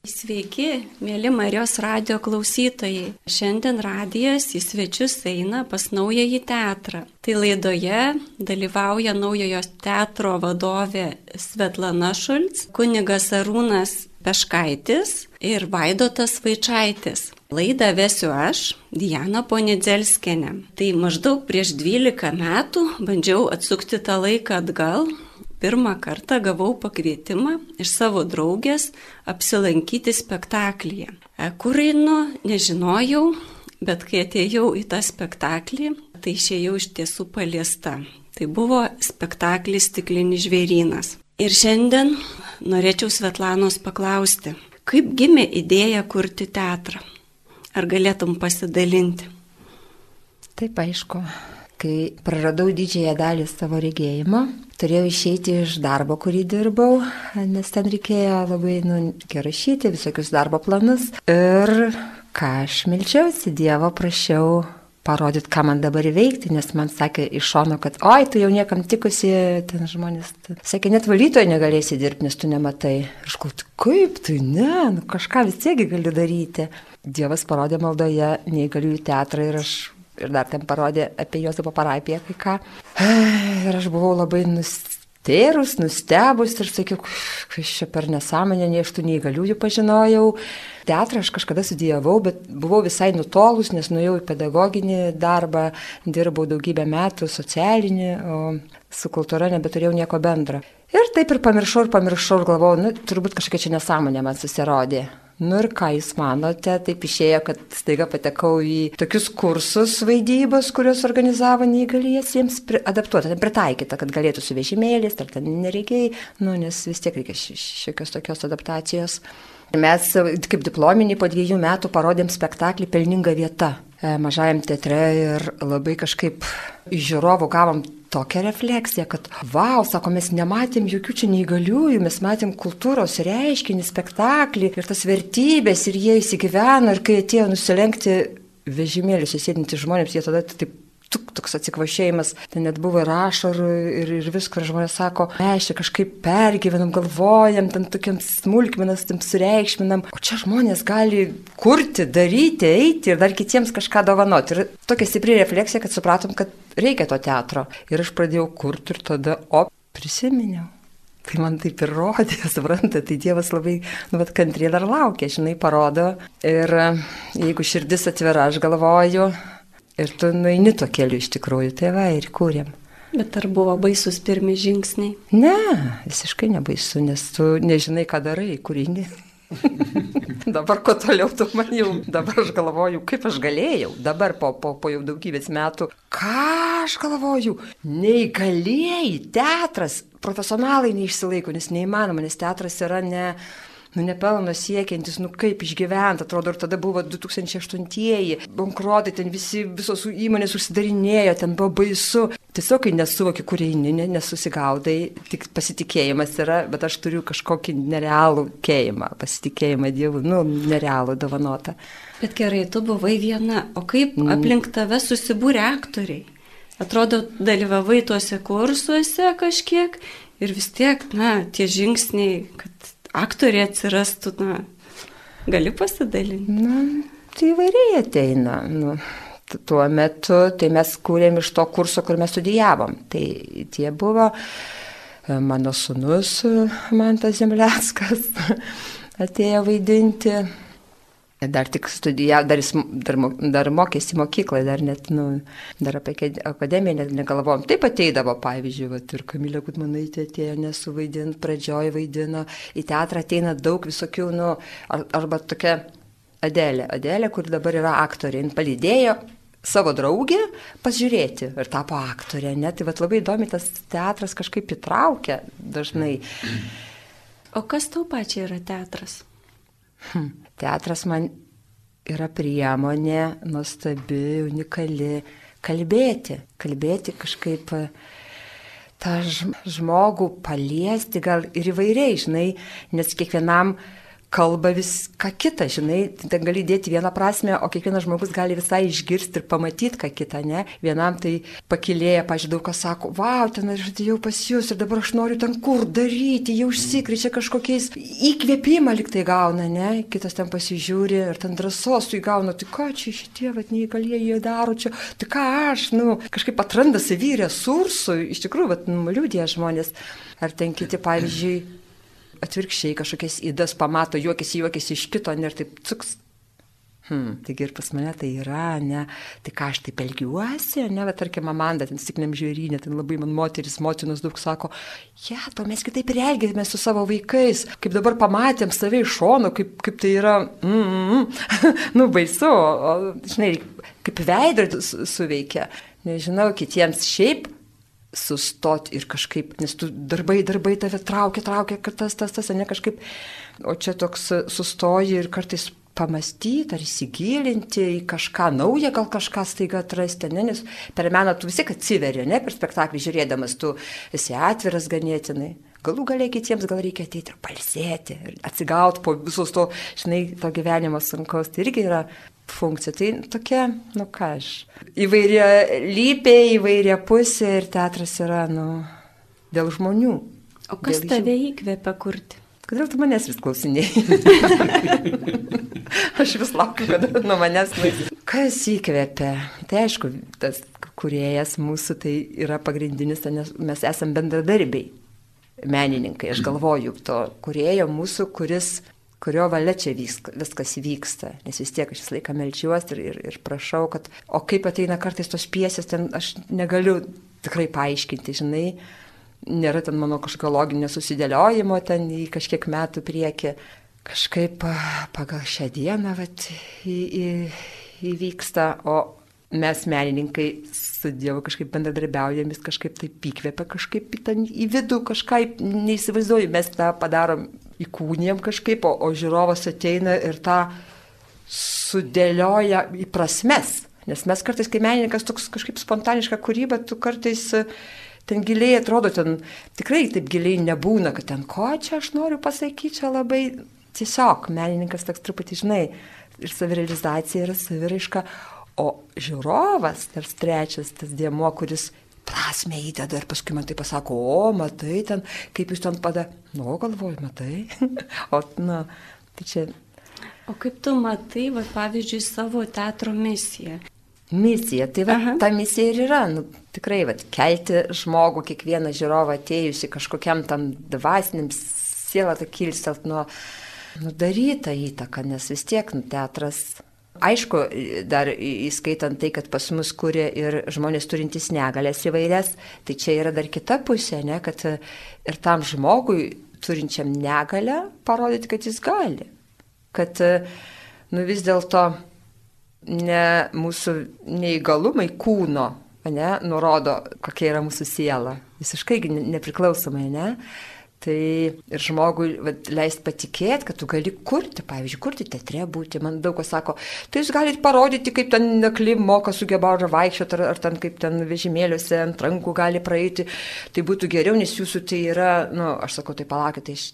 Sveiki, mėly Marijos radio klausytojai. Šiandien radijas į svečius eina pas naująjį teatrą. Tai laidoje dalyvauja naujojo teatro vadovė Svetlana Šulc, kunigas Arūnas Peškaitis ir Vaidotas Vaičaitis. Laidą vesiu aš, Diana Ponidzelskene. Tai maždaug prieš 12 metų bandžiau atsukti tą laiką atgal pirmą kartą gavau pakvietimą iš savo draugės apsilankyti spektaklyje. E, kur einu, nežinojau, bet kai atėjau į tą spektaklį, tai išėjau iš tiesų paliesta. Tai buvo spektaklis Stiklinis žvėrynas. Ir šiandien norėčiau Svetlanos paklausti, kaip gimė idėja kurti teatrą? Ar galėtum pasidalinti? Taip, aišku. Kai praradau didžiąją dalį savo regėjimo, turėjau išeiti iš darbo, kurį dirbau, nes ten reikėjo labai, nu, rašyti visokius darbo planus. Ir ką aš milčiausi Dievo, prašiau parodyti, ką man dabar veikti, nes man sakė iš šono, kad, oi, tu jau niekam tikusi, ten žmonės, sakė, net valytoje negalėsi dirbti, nes tu nematai. Aš galvoju, kaip tai ne, nu, kažką vis tiekgi gali daryti. Dievas parodė maldoje neįgaliųjų teatrą ir aš ir dar ten parodė apie Jozapo parapiją kai ką. Ir aš buvau labai nustėrus, nustebus ir sakiau, kas čia per nesąmonę, nei aš tų neįgaliųjų pažinojau. Teatrą aš kažkada studijavau, bet buvau visai nutolus, nes nuėjau į pedagoginį darbą, dirbau daugybę metų socialinį, o su kultūra nebeturėjau nieko bendro. Ir taip ir pamiršau ir pamiršau ir galvojau, nu, turbūt kažkokia čia nesąmonė man susirodė. Nu ir ką jūs manote, taip išėjo, kad staiga patekau į tokius kursus vaidybos, kuriuos organizavo neįgaliesiems, adaptuota, pritaikyta, kad galėtų su vežimėliais, ar ten nereikiai, nu, nes vis tiek reikia šiokios tokios adaptacijos. Mes kaip diplominį po dviejų metų parodėm spektaklį Pelninga vieta e, mažajam teatre ir labai kažkaip žiūrovų gavom tokią refleksiją, kad, wow, sako, mes nematėm jokių čia neįgaliųjų, mes matėm kultūros reiškinį, spektaklį ir tas vertybės ir jie įsigyveno ir kai atėjo nusilenkti vežimėliuose sėdinti žmonėms, jie tada taip tuk, toks atsikvašėjimas, ten net buvo ir ašarų ir, ir visko, ir žmonės sako, mes čia kažkaip pergyvenam, galvojam, ten tokiam smulkmenas, tam sureikšminam, o čia žmonės gali kurti, daryti, eiti ir dar kitiems kažką dovanoti. Ir tokia stipri refleksija, kad supratom, kad reikia to teatro. Ir aš pradėjau kurti ir tada, o, prisiminiau. Tai man taip ir rodė, suprantate, tai Dievas labai, nu, bet kantriai dar laukia, žinai, parodo. Ir jeigu širdis atvira, aš galvoju, Ir tu nueini to keliu iš tikrųjų, tai va ir kūrėm. Bet ar buvo baisus pirmi žingsniai? Ne, visiškai nebaisu, nes tu nežinai, ką darai, kūrinį. dabar ko toliau tu man jau, dabar aš galvoju, kaip aš galėjau, dabar po, po, po jau daugybės metų, ką aš galvoju, neįgalėjai, teatras, profesionalai neišsilaiko, nes neįmanoma, nes teatras yra ne, nu nepelno siekiantis, nu kaip išgyventi, atrodo, ir tada buvo 2008-ieji, bankruotai, ten visi, visos įmonės užsidarinėjo, ten buvo baisu. Tiesiog, kai nesuvoki, kur eini, nesusigaudai, tik pasitikėjimas yra, bet aš turiu kažkokį nerealų kėjimą, pasitikėjimą Dievu, nu, nerealų dovanotą. Bet gerai, tu buvai viena, o kaip mm. aplink tave susibūrė aktoriai? Atrodo, dalyvavai tuose kursuose kažkiek ir vis tiek, na, tie žingsniai, kad aktoriai atsirastų, na, gali pasidalinti? Na, tai įvairiai ateina. Nu, tuo metu tai mes kūrėm iš to kurso, kur mes studijavom. Tai tie buvo e, mano sunus Mantas Zemleckas atėjo vaidinti. Dar tik studijavo, dar, dar, dar mokėsi mokykloje, dar net, nu, dar apie akademiją net negalvojom. Taip ateidavo, pavyzdžiui, vat, ir Kamilė Gudmanaitė atėjo nesuvaidint, pradžioj vaidino, į teatrą ateina daug visokių, nu, ar, arba tokia Adelė, Adelė, kur dabar yra aktorė, jin palydėjo savo draugę pasižiūrėti ir tapo aktorė, net tai vat, labai įdomi tas teatras kažkaip įtraukia dažnai. O kas tau pačiai yra teatras? Hm. Teatras man yra priemonė nuostabi, unikali kalbėti, kalbėti kažkaip tą žmogų paliesti gal ir įvairiai, žinai, nes kiekvienam kalba vis ką kitą, žinai, ten gali dėti vieną prasme, o kiekvienas žmogus gali visai išgirsti ir pamatyti ką kitą, ne? Vienam tai pakilėja, pažiūrėjau, kas sako, wow, ten aš atėjau pas jūs ir dabar aš noriu ten kur daryti, jau užsikrečia kažkokiais įkvėpimą liktai gauna, ne? Kitas ten pasižiūri ir ten drąsos su įgauna, tai ką čia šitie, vad neįgalieji daro čia, tai ką aš, nu, kažkaip atranda savį resursų, iš tikrųjų, vad, nu, liūdė žmonės. Ar ten kiti, pavyzdžiui, atvirkščiai kažkokias įdas pamato, juokiasi, juokiasi iš kito, ir taip cuks. Hmm, taigi ir pas mane tai yra, ne, tai ką aš taip elgiuosi, ne, bet tarkim, Amanda, ten stikniam žiūrinė, ten labai man moteris, motinos daug sako, ja, to mes kitaip ir elgėmės su savo vaikais, kaip dabar pamatėm save iš šono, kaip, kaip tai yra, mm, mm, nu, baisu, o, žinai, kaip veidrodis suveikia. Nežinau, kitiems šiaip sustoti ir kažkaip, nes tu darbai, darbai tave traukia, traukia, kad tas, tas, tas, ne kažkaip, o čia toks sustoji ir kartais pamastyti ar įsigilinti į kažką naują, gal kažką staiga atrasti, ne? nes per meną tu vis tiek atsiveri, ne, per spektaklį žiūrėdamas, tu esi atviras ganėtinai. Galų galia kitiems gal reikia ateiti ir palsėti, ir atsigauti po visos to, žinai, to gyvenimo sunkaus. Tai irgi yra funkcija. Tai tokia, nu ką aš. Įvairia lypė, įvairia pusė ir teatras yra, nu, dėl žmonių. O kas dėl tave įkvėpia kurti? Kodėl tu manęs vis klausinėjai? aš vis laukiu, kad nuo manęs klausinėjai. Kas įkvėpia? Tai aišku, tas kuriejas mūsų tai yra pagrindinis, nes mes esame bendradarbiai, menininkai. Aš galvoju, to kuriejo mūsų, kuris kurio valia čia vyks, viskas vyksta. Nes vis tiek aš visą laiką melčiuosi ir, ir, ir prašau, kad, o kaip ateina kartais tos piesės, ten aš negaliu tikrai paaiškinti, žinai, nėra ten mano kažkokio loginio susidėliojimo ten į kažkiek metų priekį. Kažkaip pagal šią dieną vat, į, į, įvyksta, o mes menininkai su Dievu kažkaip bendradarbiaujam, jis kažkaip taip įkvėpia, kažkaip ten į vidų kažką neįsivaizduoju, mes tą padarom įkūnijam kažkaip, o, o žiūrovas ateina ir tą sudėlioja į prasmes. Nes mes kartais, kai menininkas toks kažkaip spontaniška kūryba, tu kartais e, ten giliai atrodo, ten tikrai taip giliai nebūna, kad ten ko čia aš noriu pasakyti, čia labai tiesiog menininkas toks truputį, žinai, ir savirealizacija yra saviraiška, o žiūrovas, tas trečias, tas dėmo, kuris prasme įdeda ir paskui man tai pasako, o, matai ten, kaip jūs ten pada, nu, galvoju, matai. o, na, tai čia. O kaip tu matai, va, pavyzdžiui, savo teatro misiją? Misija, tai va, Aha. ta misija ir yra, nu, tikrai, va, kelti žmogų, kiekvieną žiūrovą atėjusi kažkokiam tam dvasiniam sielą tą kilstelt nuo nudarytą įtaką, nes vis tiek nu, teatras Aišku, dar įskaitant tai, kad pas mus kūrė ir žmonės turintys negalės įvairias, tai čia yra dar kita pusė, ne, kad ir tam žmogui turinčiam negalę parodyti, kad jis gali. Kad nu, vis dėlto ne mūsų neįgalumai kūno ne, nurodo, kokia yra mūsų siela. Visiškai nepriklausomai, ne? Tai ir žmogui leist patikėti, kad tu gali kurti, pavyzdžiui, kurti teatre būti. Man daug kas sako, tai jūs galite parodyti, kaip ten nakli moka sugeba ar vaikščioti, ar, ar ten kaip ten vežimėliuose ant rankų gali praeiti. Tai būtų geriau, nes jūsų tai yra, na, nu, aš sakau, tai palaukit, tai aš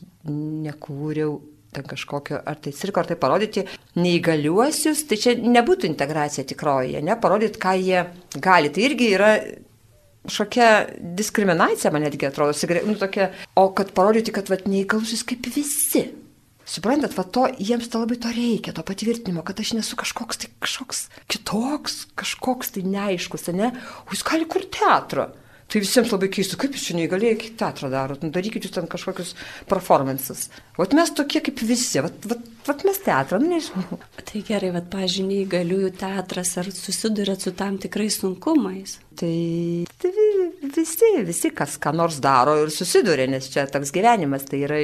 nekūriau ten kažkokio, ar tai cirko, ar tai parodyti neįgaliuosius, tai čia nebūtų integracija tikroji, ne, parodyti, ką jie gali. Tai irgi yra kažkokia diskriminacija man netgi atrodo, nu, tokia, o kad parodyti, kad vat, neįgalusis kaip visi. Suprantat, va to, jiems to labai to reikia, to patvirtinimo, kad aš nesu kažkoks tai kažkoks kitoks, kažkoks tai neaiškus, ne? O jūs gali kur teatro. Tai visiems labai keista, kaip jūs čia neįgalėjai teatrą darot, nu, darykit jūs ten kažkokius performances. Vat mes tokie kaip visi, vat, vat, vat mes teatrą, nu, nežinau. Tai gerai, vat, pažiniai, neįgaliųjų teatras, ar susidurėt su tam tikrais sunkumais? Tai, tai visi, visi, kas ką nors daro ir susiduria, nes čia toks gyvenimas, tai yra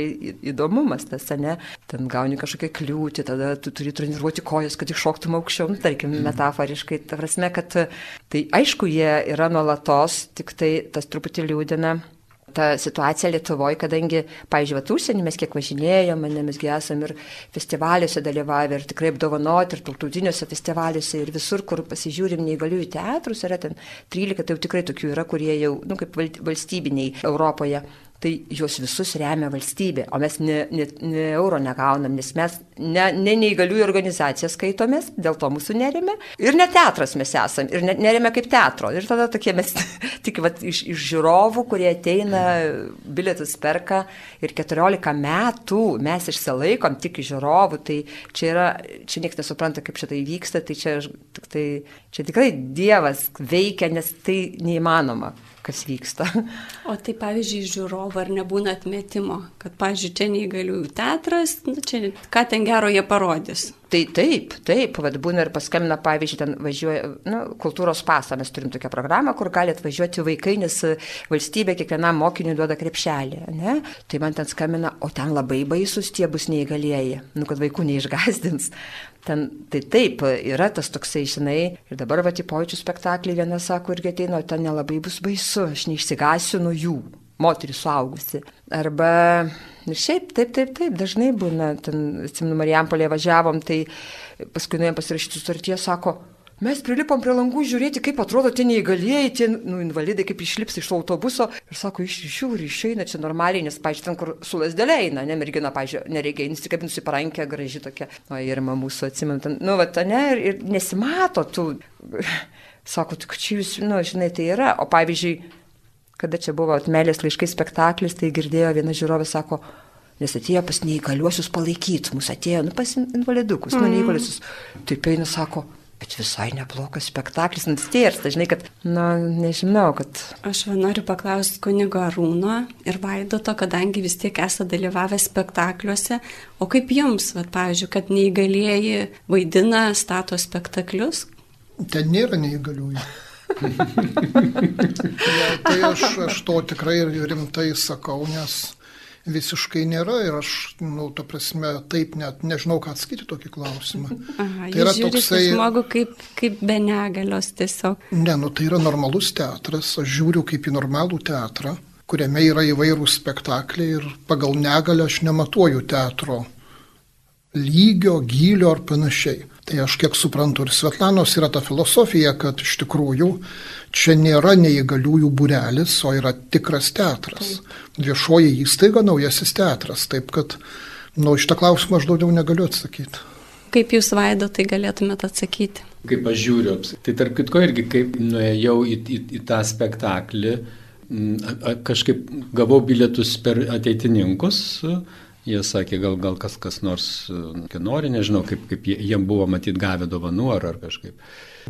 įdomumas tas, ne? Ten gauni kažkokią kliūtį, tada tu turi treniruoti kojas, kad iššoktum aukščiau, nu, tarkim, mhm. metaforiškai. Ta prasme, kad tai aišku, jie yra nuolatos, tik tai tas truputį liūdina ta situacija Lietuvoje, kadangi, vat, užsienį mes kiek važinėjom, mesgi esame ir festivaliuose dalyvavę, ir tikrai apdovanoti, ir tautiniuose festivaliuose, ir visur, kur pasižiūrim neįgaliųjų teatrus, yra ten 13, tai jau tikrai tokių yra, kurie jau, nu, kaip valstybiniai Europoje. Tai juos visus remia valstybė, o mes ne, ne, ne euro negaunam, nes mes ne, ne neįgaliųjų organizacija skaitomės, dėl to mūsų nerime. Ir ne teatras mes esam, ir ne, nerime kaip teatro. Ir tada tokie mes tik vat, iš, iš žiūrovų, kurie ateina, bilietus perka ir 14 metų mes išsilaikom tik iš žiūrovų, tai čia yra, čia niekas nesupranta, kaip šitai vyksta, tai čia, tai, čia tikrai Dievas veikia, nes tai neįmanoma kas vyksta. O tai pavyzdžiui, žiūrovų ar nebūna atmetimo, kad, pavyzdžiui, čia neįgaliųjų teatras, nu, čia ką ten gero jie parodys. Tai taip, taip, vad būna ir paskambina, pavyzdžiui, ten važiuoja, nu, kultūros pasą, mes turim tokią programą, kur gali atvažiuoti vaikai, nes valstybė kiekvienam mokiniui duoda krepšelį, ne? Tai man ten skambina, o ten labai baisus tie bus neįgalieji, nu, kad vaikų neišgazdins. Ten, tai taip, yra tas toksai, žinai, ir dabar va, į pojūčių spektaklį viena sako irgi ateina, ten nelabai bus baisu, aš neišsigasiu nuo jų, moterį suaugusi. Arba, ir šiaip, taip, taip, taip, dažnai būna, ten, atsimenu, Marijampolė važiavom, tai paskui nuėjom pasirašyti sutarties, sako, Mes prilipom prie langų žiūrėti, kaip atrodo tie neįgalieji, tie nu, invalidai, kaip išlips iš autobuso. Ir sako, iš žiūri, išeina čia normaliai, nes, pažiūrėjau, ten, kur su lasdelė eina, ne mergina, pažiūrėjau, nereikia, nusikabinusi parankę, graži tokia. O ir mūsų atsimenu, ten, nu, va, ne, ir, ir nesimato tų. Sako, tik čia jūs, nu, žinai, tai yra. O pavyzdžiui, kada čia buvo atmelės laiškai spektaklis, tai girdėjo viena žiūrovė, sako, nes atėjo pas neįgaliuosius palaikyti, mus atėjo, nu, pas invalidukus, nu, mm. nu, neįgaliuosius. Taip eina, sako, Bet visai neblogas spektaklis, nustėrsta, žinai, kad, na, nežinau, kad... Aš noriu paklausti kunigo Arūno ir Vaidoto, kadangi vis tiek esate dalyvavę spektakliuose, o kaip jums, va, pavyzdžiui, kad neįgalieji vaidina, stato spektaklius? Ten nėra neįgaliųjų. ja, tai aš, aš to tikrai rimtai sakau, nes visiškai nėra ir aš, nu, ta prasme, taip net nežinau, ką atsakyti tokį klausimą. Aha, tai yra toksai... žmogų kaip, kaip be negalios tiesiog. Ne, nu, tai yra normalus teatras, aš žiūriu kaip į normalų teatrą, kuriame yra įvairūs spektakliai ir pagal negalę aš nematuoju teatro lygio, gylio ar panašiai. Tai aš kiek suprantu ir Svetlanos yra ta filosofija, kad iš tikrųjų čia nėra neįgaliųjų būrelis, o yra tikras teatras. Taip. Viešoji įstaiga, naujasis teatras. Taip kad, nu, šitą klausimą aš daugiau negaliu atsakyti. Kaip jūs vaido tai galėtumėte atsakyti? Kaip aš žiūriu, tai tarp kitko irgi, kaip nuėjau į, į, į tą spektaklį, kažkaip gavau bilietus per ateitininkus, Jie sakė, gal, gal kas, kas nors nori, nežinau, kaip, kaip jie, jiem buvo matyt gavę dovanų ar, ar kažkaip.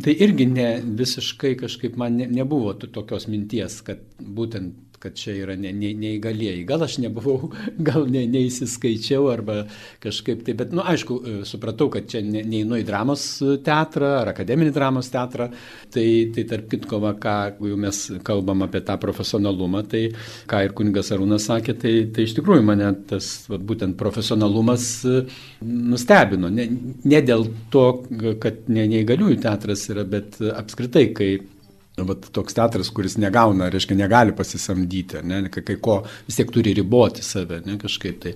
Tai irgi ne, visiškai kažkaip man ne, nebuvo tokios minties, kad būtent kad čia yra ne, ne, neįgalieji. Gal aš nebuvau, gal ne, neįsiskaičiau arba kažkaip tai, bet, na, nu, aišku, e, supratau, kad čia ne, neįnu į dramos teatrą ar akademinį dramos teatrą. Tai, tai tarp kitko, va, ką jau mes kalbam apie tą profesionalumą, tai ką ir kuningas Arūnas sakė, tai, tai iš tikrųjų mane tas va, būtent profesionalumas e, nustebino. Ne, ne dėl to, kad ne, neįgaliųjų teatras yra, bet apskritai, kai Vat toks teatras, kuris negauna, reiškia, negali pasisamdyti, ne, kai, ko vis tiek turi riboti save, ne, kažkaip tai,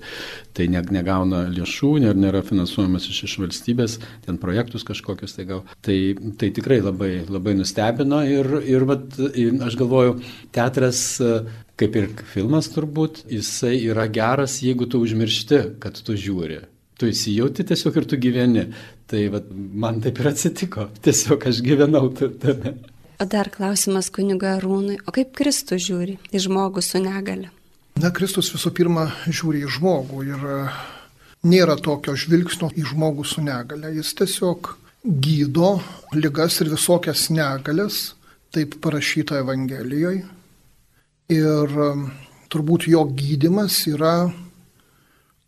tai ne, negauna lėšų, nėra, nėra finansuojamas iš, iš valstybės, ten projektus kažkokius tai gal. Tai, tai tikrai labai, labai nustebino ir, ir, vat, ir aš galvoju, teatras kaip ir filmas turbūt, jisai yra geras, jeigu tu užmiršti, kad tu žiūri. Tu įsijauti tiesiog ir tu gyveni. Tai vat, man taip ir atsitiko. Tiesiog aš gyvenau tame. O dar klausimas kuniga Rūnui, o kaip Kristus žiūri į žmogų su negale? Na, Kristus visų pirma žiūri į žmogų ir e, nėra tokio žvilgsnio į žmogų su negale. Jis tiesiog gydo ligas ir visokias negalės, taip parašyta Evangelijoje. Ir e, turbūt jo gydimas yra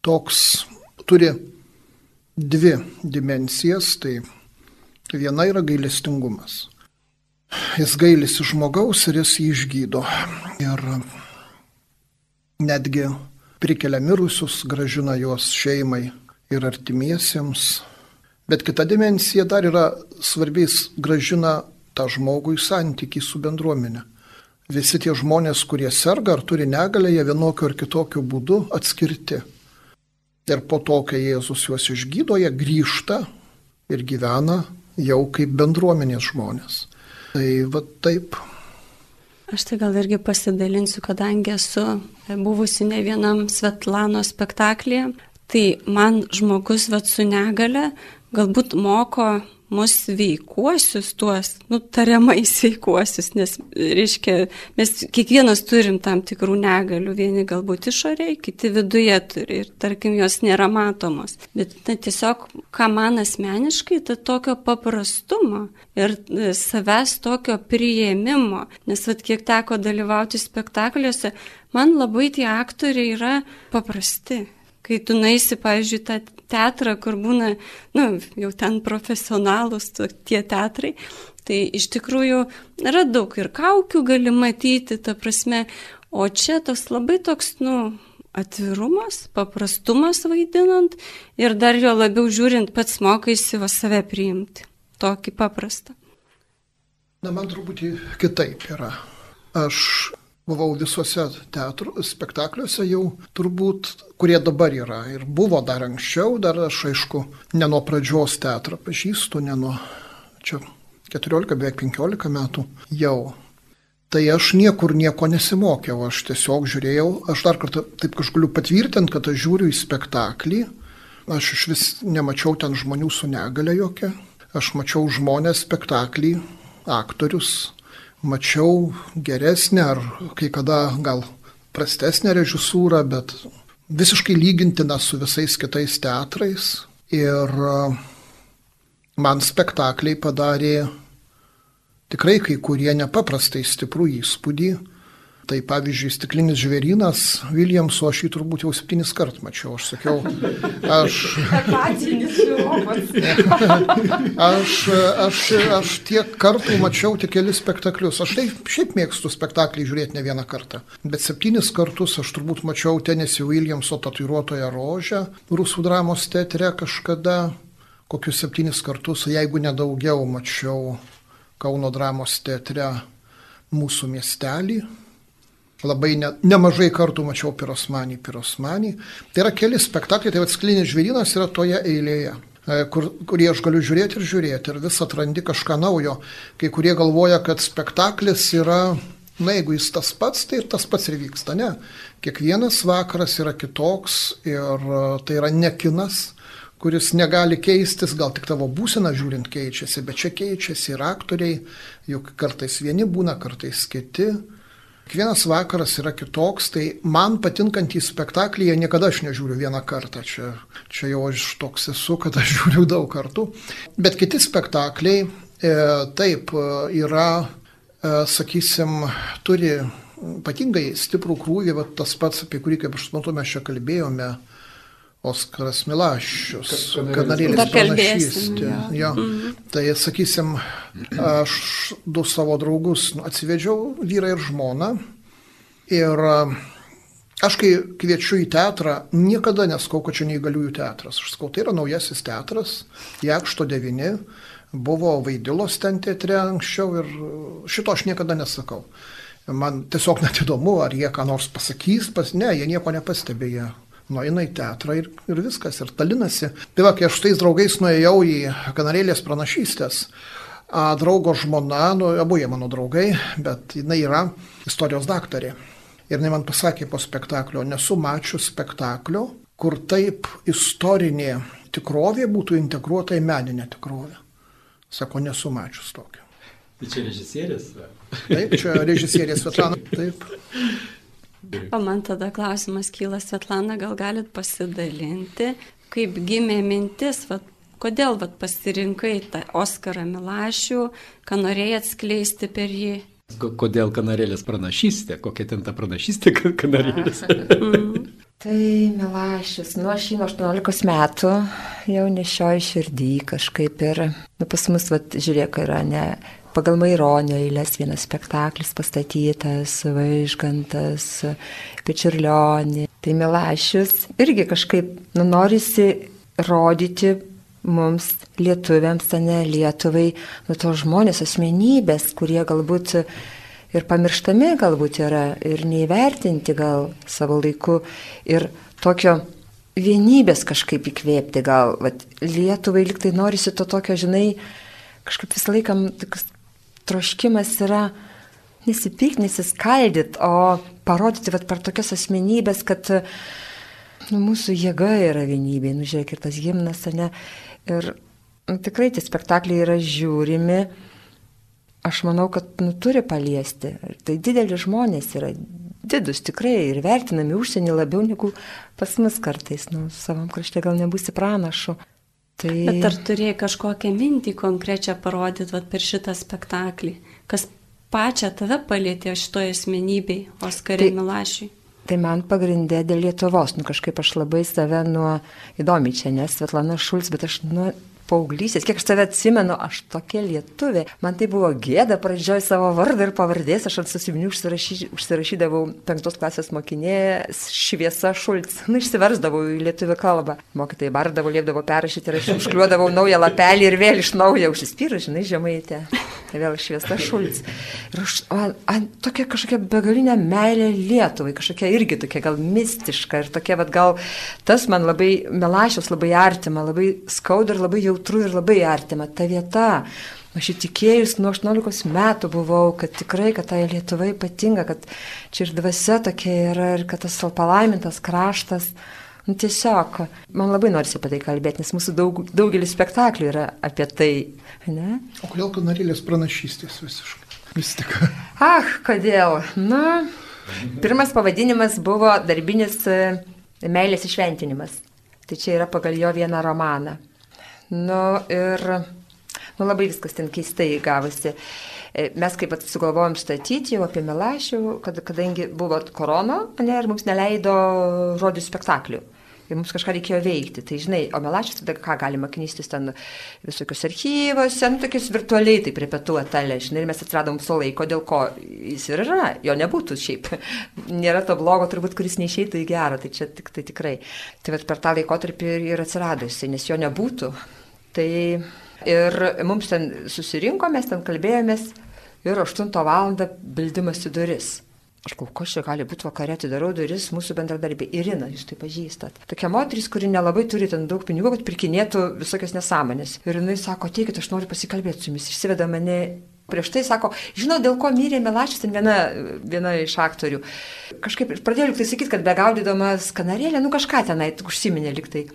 toks, turi dvi dimensijas. Tai viena yra gailestingumas. Jis gailisi žmogaus ir jis jį išgydo. Ir netgi prikelia mirusius, gražina juos šeimai ir artimiesiems. Bet kita dimensija dar yra svarbiais gražina tą žmogų į santykį su bendruomenė. Visi tie žmonės, kurie serga ar turi negalę, jie vienokiu ar kitokiu būdu atskirti. Ir po to, kai Jėzus juos išgydo, jie grįžta ir gyvena jau kaip bendruomenės žmonės. Tai va taip. Aš tai gal irgi pasidalinsiu, kadangi esu buvusi ne vienam Svetlano spektaklėje, tai man žmogus vat su negale galbūt moko mus veikuosius tuos, nu, tariamai sveikuosius, nes, reiškia, mes kiekvienas turim tam tikrų negalių, vieni galbūt išoriai, kiti viduje turi ir, tarkim, jos nėra matomos. Bet na, tiesiog, ką man asmeniškai, tai tokio paprastumo ir e, savęs tokio priėmimo, nes, vad, kiek teko dalyvauti spektakliuose, man labai tie aktoriai yra paprasti kai tu naisi, pavyzdžiui, tą teatrą, kur būna, nu, jau ten profesionalus tie teatrai, tai iš tikrųjų yra daug ir kaukių gali matyti, ta prasme, o čia toks labai toks, nu, atvirumas, paprastumas vaidinant ir dar jo labiau žiūrint pats mokaisi va save priimti. Tokį paprastą. Na, man truputį kitaip yra. Aš buvau visuose teatrų spektakliuose jau turbūt, kurie dabar yra. Ir buvo dar anksčiau, dar aš aišku, ne nuo pradžios teatrą pažįstu, ne nuo čia 14, beveik 15 metų jau. Tai aš niekur nieko nesimokiau, aš tiesiog žiūrėjau, aš dar kartą taip kažkaip galiu patvirtinti, kad aš žiūriu į spektaklį, aš iš vis nemačiau ten žmonių su negale jokia, aš mačiau žmonės spektaklį, aktorius, mačiau geresnę ar kai kada gal prastesnę režisūrą, bet visiškai lygintina su visais kitais teatrais. Ir e, man spektakliai padarė tikrai kai kurie nepaprastai stiprų įspūdį. Tai pavyzdžiui, stiklinis žvėrynas Viljamso aš jį turbūt jau septynis kart mačiau. Aš sakiau, aš. aš, aš, aš tiek kartų mačiau tik kelis spektaklius. Aš taip šiaip mėgstu spektaklį žiūrėti ne vieną kartą. Bet septynis kartus aš turbūt mačiau Tenesį Viljamso tatuiruotoją rožę Rusų dramos teatre kažkada. Kokius septynis kartus, jeigu nedaugiau, mačiau Kauno dramos teatre mūsų miestelį Labai ne, nemažai kartų mačiau pirosmanį, pirosmanį. Tai yra keli spektakliai, tai atsklinis žvėrynas yra toje eilėje, e, kur, kurį aš galiu žiūrėti ir žiūrėti ir vis atrandi kažką naujo. Kai kurie galvoja, kad spektaklis yra, na jeigu jis tas pats, tai ir tas pats ir vyksta. Ne. Kiekvienas vakaras yra kitoks ir e, tai yra ne kinas kuris negali keistis, gal tik tavo būsena žiūrint keičiasi, bet čia keičiasi ir aktoriai, juk kartais vieni būna, kartais kiti. Kiekvienas vakaras yra kitoks, tai man patinkantys spektaklyje niekada aš nežiūriu vieną kartą. Čia, čia jau aš toks esu, kad aš žiūriu daug kartų. Bet kiti spektakliai e, taip e, yra, e, sakysim, turi ypatingai stiprų krūvį, tas pats, apie kurį, kaip aš suprantu, mes čia kalbėjome, Oskaras Milašius, kanarėlis pranašystė. Jo. Mm. Tai sakysim, aš du savo draugus nu, atsivedžiau, vyrą ir žmoną. Ir aš kai kviečiu į teatrą, niekada neskau, kad čia neįgaliųjų teatras. Aš sakau, tai yra naujasis teatras, Jakšto 9, buvo Vaidilos ten teatre anksčiau ir šito aš niekada nesakau. Man tiesiog net įdomu, ar jie ką nors pasakys, pas ne, jie nieko nepastebėjo nueina į teatrą ir, ir viskas, ir talinasi. Tai va, kai aš tais draugais nuėjau į kanarėlės pranašystės, a, draugo žmona, nu, abu jie mano draugai, bet jinai yra istorijos daktarė. Ir jinai man pasakė po spektaklio, nesu mačius spektaklio, kur taip istorinė tikrovė būtų integruota į meninę tikrovę. Sako, nesu mačius tokio. Tai čia režisierės? Taip, čia režisierės Svetlana. Taip. O man tada klausimas kyla, Svetlana, gal galit pasidalinti, kaip gimė mintis, vat, kodėl vat, pasirinkai tą Oskarą Milašių, ką norėjai atskleisti per jį. Kodėl kanarėlės pranašystė, kokia ten ta pranašystė kanarėlės? mm. Tai Milašius, nu aš jį nuo 18 metų jau nešioju širdį kažkaip ir, nu pas mus, vat, žiūrėk, yra ne pagal Maironio eilės vienas spektaklis pastatytas, Vaižgantas, Pečirlionį. Tai Milašius irgi kažkaip nu, norisi rodyti mums lietuviams, ne Lietuvai, nu to žmonės, asmenybės, kurie galbūt ir pamirštami galbūt yra, ir neįvertinti gal savo laiku, ir tokio vienybės kažkaip įkvėpti gal, vat, Lietuvai liktai norisi to tokio, žinai, kažkaip visą laiką troškimas yra nesipykti, nesiskaldyti, o parodyti vat, per tokias asmenybės, kad nu, mūsų jėga yra vienybė, nu žiūrėk ir tas gimnas, ne. Ir nu, tikrai tie spektakliai yra žiūrimi, aš manau, kad nu, turi paliesti. Tai dideli žmonės yra, didus tikrai ir vertinami užsienį labiau negu pas mus kartais, nu, savam krašte gal nebūsi pranašu. Tai... Bet ar turėjai kažkokią mintį konkrečią parodyti vat, per šitą spektaklį, kas pačią tave palėtė šitoje asmenybei, Oskarai tai... Milašiui? Tai man pagrindė dėl Lietuvos, nu kažkaip aš labai save nuo įdomi čia, nes Svetlana Šulc, bet aš nuo paauglysės, kiek aš tave atsimenu, aš tokia lietuvė. Man tai buvo gėda pradžioj savo vardą ir pavardės, aš ant susiminių užsirašy, užsirašydavau penktos klasės mokinė šviesa šulc. Na, išsiversdavau į lietuvių kalbą. Mokytai bardavo, liepdavo perrašyti ir aš užkliuodavau naują lapelį ir vėl iš naujo užsispyrus, žinai, žemaitė. Vėl šviesa šulc. Ir aš, man, man tokia kažkokia begalinė meilė Lietuvai, kažkokia irgi tokia gal mistiška ir tokia, vad gal tas man labai melašios, labai artima, labai skauda ir labai jau jautru ir labai artima ta vieta. Aš įtikėjus nuo 18 metų buvau, kad tikrai, kad tai Lietuva ypatinga, kad čia ir dvasia tokia yra ir kad tas palaimintas kraštas. Nu, tiesiog, man labai norisi apie tai kalbėti, nes mūsų daug, daugelis spektaklių yra apie tai. Ne? O kodėl kanarėlės pranašystės visiškai? Mistika. Ach, kodėl? Na, pirmas pavadinimas buvo darbinis e, meilės išventinimas. Tai čia yra pagal jo vieną romaną. Nu ir nu, labai viskas ten keistai gavosi. E, mes kaip sugalvojom statyti jau apie Milašių, kad, kadangi buvo korona, ne, ir mums neleido žodžių spektaklių. Ir mums kažką reikėjo veikti. Tai žinai, o Melašis tada ką galima knystis ten visokius archyvose, nu, tokius virtualiai taip repetuota, žinai, ir mes atradom savo laiko, dėl ko jis ir yra, jo nebūtų šiaip. Nėra to blogo, turbūt, kuris neišeitų į gerą, tai čia tik tai tikrai. Tai bet per tą laikotarpį ir, jisai, nes jo nebūtų. Tai ir mums ten susirinko, mes ten kalbėjomės ir 8 val. bildimas į duris. Aš galvoju, kas čia gali būti vakarė, atidarau duris mūsų bendradarbė. Irina, jūs tai pažįstat. Tokia moteris, kuri nelabai turi ten daug pinigų, kad pirkinėtų visokias nesąmonės. Ir jinai sako, teikit, aš noriu pasikalbėti su jumis. Išsiveda mane prieš tai, sako, žinau, dėl ko mirė Melašis, ten viena, viena iš aktorių. Kažkaip pradėjau liktai sakyti, kad begaudydamas kanarėlę, nu kažką tenai užsiminė liktai.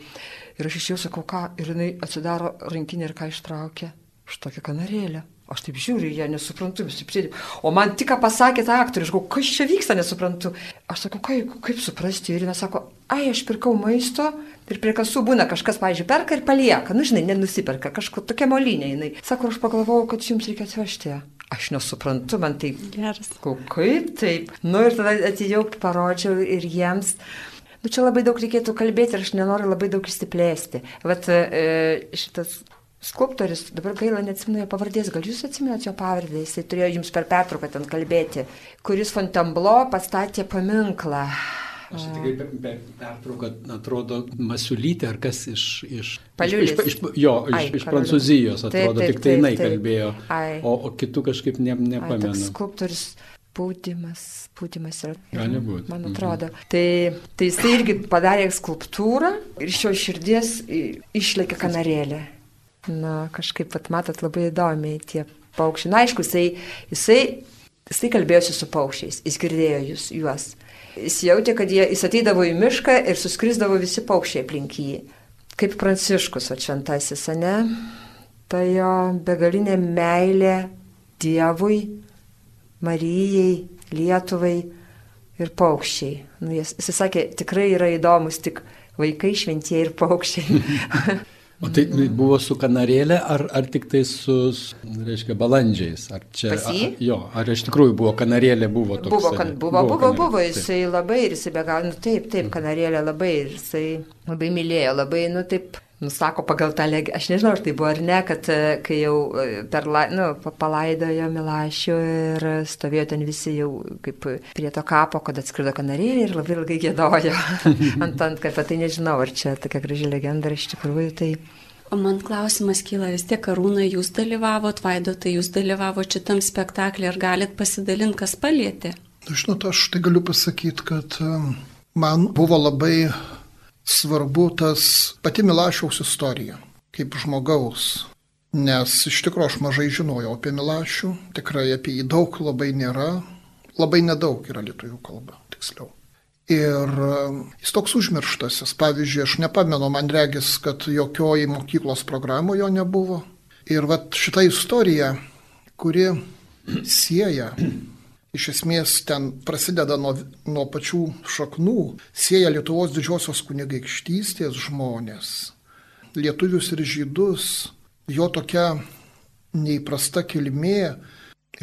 Ir aš išėjau, sakau, ką, ir jinai atsidaro rankinį ir ką ištraukia. Štokią kanarėlę. Aš taip žiūriu, jie nesuprantu, vis taip sėdė. O man tik ką pasakė tą aktorių, aš galvoju, kas čia vyksta, nesuprantu. Aš sakau, kaip, kaip suprasti. Ir jis sako, ai, aš pirkau maisto ir prie kasų būna kažkas, pavyzdžiui, perka ir palieka. Nu, žinai, nenusiperka, kažkokia tokia molinė jinai. Sako, aš pagalvojau, kad jums reikia atvežti. Aš nesuprantu, man tai... Geras. Kaip taip? Nu ir tada atėjau, parodžiau ir jiems. Nu, čia labai daug reikėtų kalbėti ir aš nenoriu labai daug išsiplėsti. Vat e, šitas skulptorius, dabar gaila neatsimenu jo pavardės, gal jūs atsimenat jo pavardę, jisai turėjo jums per pertrauką ten kalbėti, kuris Fontainebleau pastatė paminklą. Aš tikrai per, per pertrauką atrodo Masiulytė ar kas iš... iš Paliulis. Iš, iš, jo, iš, Ai, iš Prancūzijos atrodo, taip, taip, tik tai jinai kalbėjo, Ai. o, o kitų kažkaip ne, nepamenu. Ai, skulptorius Pūdymas, pūdymas yra. Gali būti. Man mhm. atrodo. Mhm. Tai, tai jis irgi padarė skulptūrą ir iš jo širdies išlėkė kanarėlė. Na, kažkaip, pat matot, labai įdomiai tie paukščiai. Na, aišku, jisai, jisai, jisai kalbėjosi su paukščiais, jis girdėjo jūs, juos. Jis jautė, kad jie, jis ateidavo į mišką ir suskrisdavo visi paukščiai aplink jį. Kaip pranciškus, o šventasis, ne? Tai jo begalinė meilė Dievui Marijai, Lietuvai ir paukščiai. Nu, jis, jis sakė, tikrai yra įdomus tik vaikai, šventieji ir paukščiai. O tai buvo su kanarėlė ar, ar tik tai su, reiškia, balandžiais? Ar čia? Ar, jo, ar iš tikrųjų buvo kanarėlė, buvo toks? Buvo, kan, buvo, buvo, buvo, buvo, jisai taip. labai ir jisai be galo, nu taip, taip, kanarėlė labai ir jisai labai mylėjo, labai, nu taip, nusako pagal tą legendą, aš nežinau, ar tai buvo ar ne, kad e, kai jau e, per, nu, palaidojo Milašių ir stovėjo ten visi jau kaip prie to kapo, kad atskrido kanarėlė ir labai ilgai gėdojo ant ant kapą, tai nežinau, ar čia tokia graži legenda iš tikrųjų. Tai... O man klausimas kyla, vis tiek Karūna, jūs dalyvavot, Vaidotai, jūs dalyvavote šitam spektaklį, ar galit pasidalinti, kas palėtė? Nu, žinot, aš tai galiu pasakyti, kad man buvo labai svarbu tas pati Milašiaus istorija, kaip žmogaus. nes iš tikrųjų aš mažai žinojau apie Milašių, tikrai apie jį daug labai nėra, labai nedaug yra lietuvių kalba, tiksliau. Ir um, jis toks užmirštas, jis, pavyzdžiui, aš nepamenu, man regis, kad jokioji mokyklos programoje jo nebuvo. Ir vat šita istorija, kuri sieja, iš esmės ten prasideda nuo, nuo pačių šaknų, sieja Lietuvos didžiosios kunigaikštystės žmonės, lietuvius ir žydus, jo tokia neįprasta kilmė,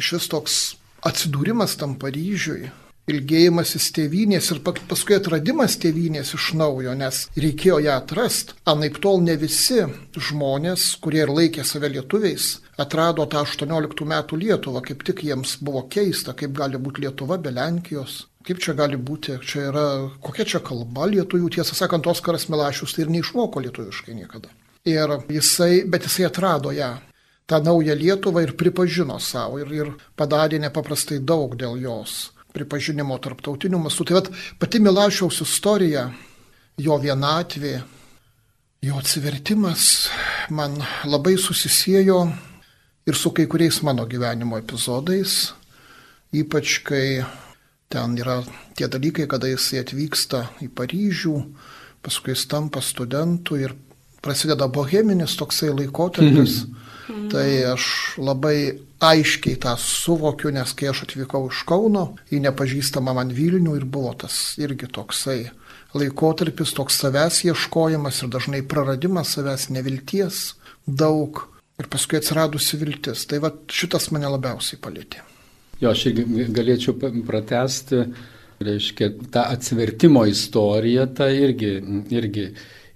iš vis toks atsidūrimas tam Paryžiui, ilgėjimasis tėvynės ir paskui atradimas tėvynės iš naujo, nes reikėjo ją atrasti. Anaip tol ne visi žmonės, kurie ir laikė save lietuviais, atrado tą 18 metų Lietuvą, kaip tik jiems buvo keista, kaip gali būti Lietuva be Lenkijos. Kaip čia gali būti, čia yra, kokia čia kalba lietuvių, tiesą sakant, Oskaras Milašius tai ir neišmoko lietuviškai niekada. Ir jisai, bet jisai atrado ją, tą naują Lietuvą ir pripažino savo ir, ir padarė nepaprastai daug dėl jos pripažinimo tarptautiniu mastu. Tai pati Milašiaus istorija, jo vienatvė, jo atsivertimas man labai susisiejo ir su kai kuriais mano gyvenimo epizodais, ypač kai ten yra tie dalykai, kada jisai atvyksta į Paryžių, paskui jis tampa studentu ir prasideda boheminis toksai laikotarpis. Mhm. Tai aš labai aiškiai tą suvokiu, nes kai aš atvykau iš Kauno į nepažįstamą man Vilnių ir buvo tas irgi toksai laikotarpis, toks savęs ieškojimas ir dažnai praradimas savęs nevilties daug ir paskui atsiradusi viltis. Tai va šitas mane labiausiai palėtė. Jo, aš galėčiau pratesti, reiškia, tą atsivertimo istoriją, tą irgi, irgi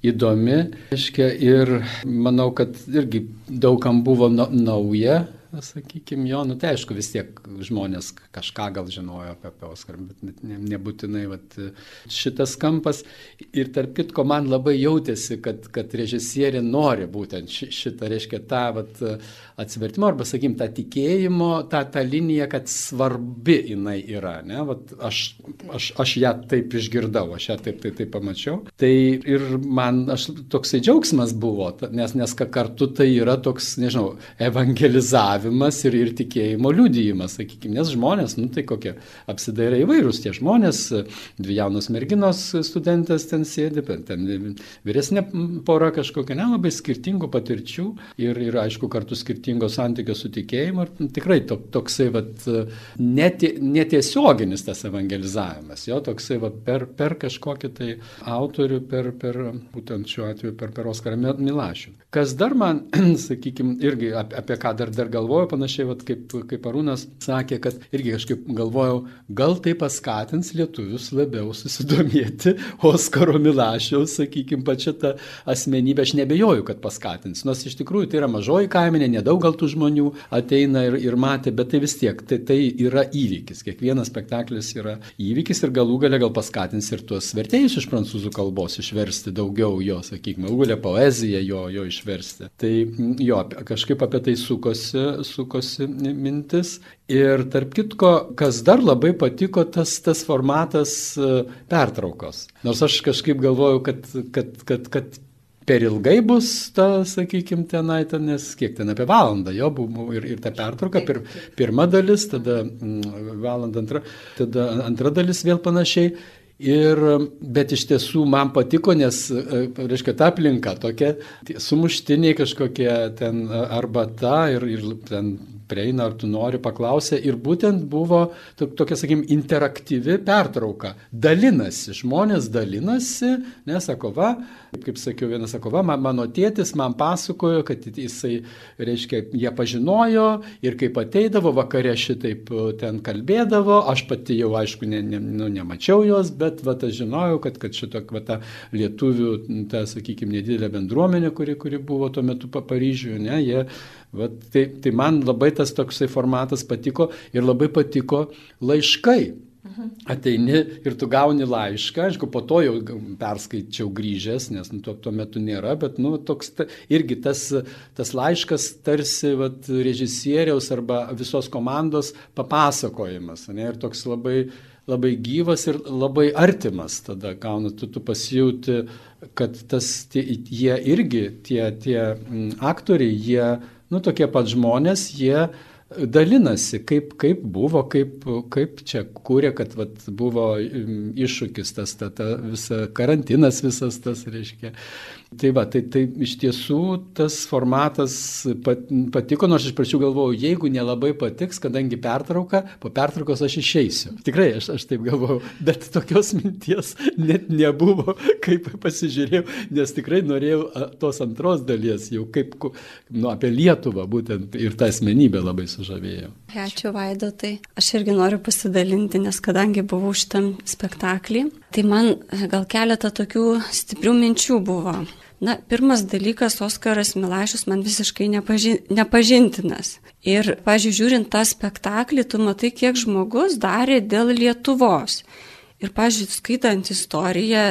įdomi, reiškia, ir manau, kad irgi daugam buvo nauja sakykime, jo, nu tai aišku, vis tiek žmonės kažką gal žinojo apie, apie Oskarą, bet ne, nebūtinai vat, šitas kampas. Ir tarp kitko, man labai jautėsi, kad, kad režisierė nori būtent šitą, reiškia, tą vat, atsivertimo arba, sakykim, tą tikėjimo, tą, tą liniją, kad svarbi jinai yra. Ne? Vat, aš, aš, aš ją taip išgirdau, aš ją taip, taip, taip pamačiau. Tai ir man aš, toksai džiaugsmas buvo, nes, nes kartu tai yra toks, nežinau, evangelizavimas bendravimas ir, ir tikėjimo liudijimas, sakykime, nes žmonės, nu tai kokie apsidaira įvairūs tie žmonės, dvi jaunos merginos studentės ten sėdi, ten vyresnė pora kažkokia nelabai skirtingų patirčių ir, ir aišku, kartu skirtingo santykio su tikėjimu ir tikrai to, toksai vat, netie, netiesioginis tas evangelizavimas, jo toksai vat, per, per kažkokį tai autorių, per, per būtent šiuo atveju per, per Oskarą Milašių. Kas dar man, sakykime, irgi apie, apie ką dar, dar galvoju, galvoju panašiai, vat, kaip, kaip Arūnas sakė, kad irgi kažkaip galvojau, gal tai paskatins lietuvius labiau susidomėti Oskaro Milašiaus, sakykime, pačia tą asmenybę, aš nebejoju, kad paskatins. Nors iš tikrųjų tai yra mažoji kaiminė, nedaug gal tų žmonių ateina ir, ir matė, bet tai vis tiek, tai, tai yra įvykis. Kiekvienas spektaklis yra įvykis ir galų gale gal paskatins ir tuos vertėjus iš prancūzų kalbos išversti daugiau jo, sakykime, galų gale poeziją jo, jo išversti. Tai jo, kažkaip apie tai sukosi, sukosi mintis. Ir tarp kitko, kas dar labai patiko, tas, tas formatas e, pertraukos. Nors aš kažkaip galvoju, kad, kad, kad, kad per ilgai bus ta, sakykime, tenai, ten, nes kiek ten apie valandą jo buvo ir, ir ta pertrauka, pir, pirma dalis, tada mm, valanda antra, tada antra dalis vėl panašiai. Ir, bet iš tiesų man patiko, nes, e, reiškia, ta aplinka tokia, sumuštiniai kažkokie ten arbata ir, ir ten prieina, ar tu nori, paklausė. Ir būtent buvo tokia, sakykim, interaktyvi pertrauka. Dalinasi, žmonės dalinasi, nesako, va, kaip sakiau, vienas sako, va, mano tėtis man pasakojo, kad jisai, reiškia, jie pažinojo ir kaip ateidavo, vakare šitaip e, ten kalbėdavo, aš pati jau, aišku, ne, ne, nu, nemačiau jos, bet, va, aš žinojau, kad, kad šito, va, ta lietuvių, ta, sakykime, nedidelė bendruomenė, kuri, kuri buvo tuo metu Paryžiuje, ne, jie Vat, tai, tai man labai tas toksai formatas patiko ir labai patiko laiškai. Mhm. Ateini ir tu gauni laišką, aišku, po to jau perskaičiau grįžęs, nes nu, tuo, tuo metu nėra, bet nu, toks ta, irgi tas, tas laiškas tarsi vat, režisieriaus arba visos komandos papasakojimas. Ne, ir toks labai, labai gyvas ir labai artimas tada gauna, tu, tu pasijauti, kad tas, tie, jie irgi, tie, tie m, aktoriai, jie nu, tokie pat žmonės, jie dalinasi, kaip, kaip buvo, kaip, kaip čia kūrė, kad vat, buvo iššūkis tas, ta, ta visa karantinas visas tas, reiškia. Tai va, tai, tai iš tiesų tas formatas pat, patiko, nors iš pradžių galvojau, jeigu nelabai patiks, kadangi pertrauka, po pertraukos aš išeisiu. Tikrai aš, aš taip galvojau, bet tokios minties net nebuvo, kaip pasižiūrėjau, nes tikrai norėjau tos antros dalies, jau kaip nu, apie Lietuvą būtent ir tą asmenybę labai sužavėjau. Ačiū Vaidotai. Aš irgi noriu pasidalinti, nes kadangi buvau šitam spektaklį, tai man gal keletą tokių stiprių minčių buvo. Na, pirmas dalykas, Oskaras Milašius man visiškai nepaži nepažintinas. Ir, pažiūrėjau, žiūrint tą spektaklį, tu matai, kiek žmogus darė dėl Lietuvos. Ir, pažiūrėjau, skaitant istoriją,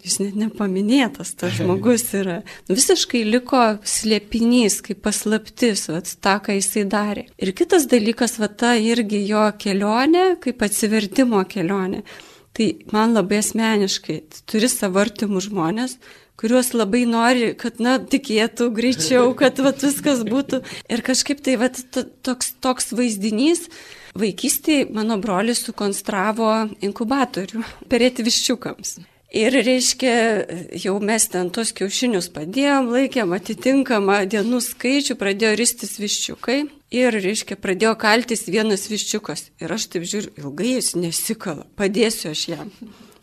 jis net nepaminėtas, tas žmogus yra. Visiškai liko slėpinys, kaip paslaptis, vat, tą, ką jisai darė. Ir kitas dalykas, va ta irgi jo kelionė, kaip atsivertimo kelionė. Tai man labai asmeniškai, turi savartimų žmonės, kuriuos labai nori, kad, na, tikėtų greičiau, kad va, viskas būtų. Ir kažkaip tai va, toks, toks vaizdinys. Vaikystėje mano brolis sukonstravo inkubatorių perėti viščiukams. Ir reiškia, jau mes ten tos kiaušinius padėjom, laikėm atitinkamą dienų skaičių, pradėjo ristis viščiukai. Ir, reiškia, pradėjo kaltis vienas viščiukas. Ir aš taip žiūriu, ilgai jis nesikala, padėsiu aš jam.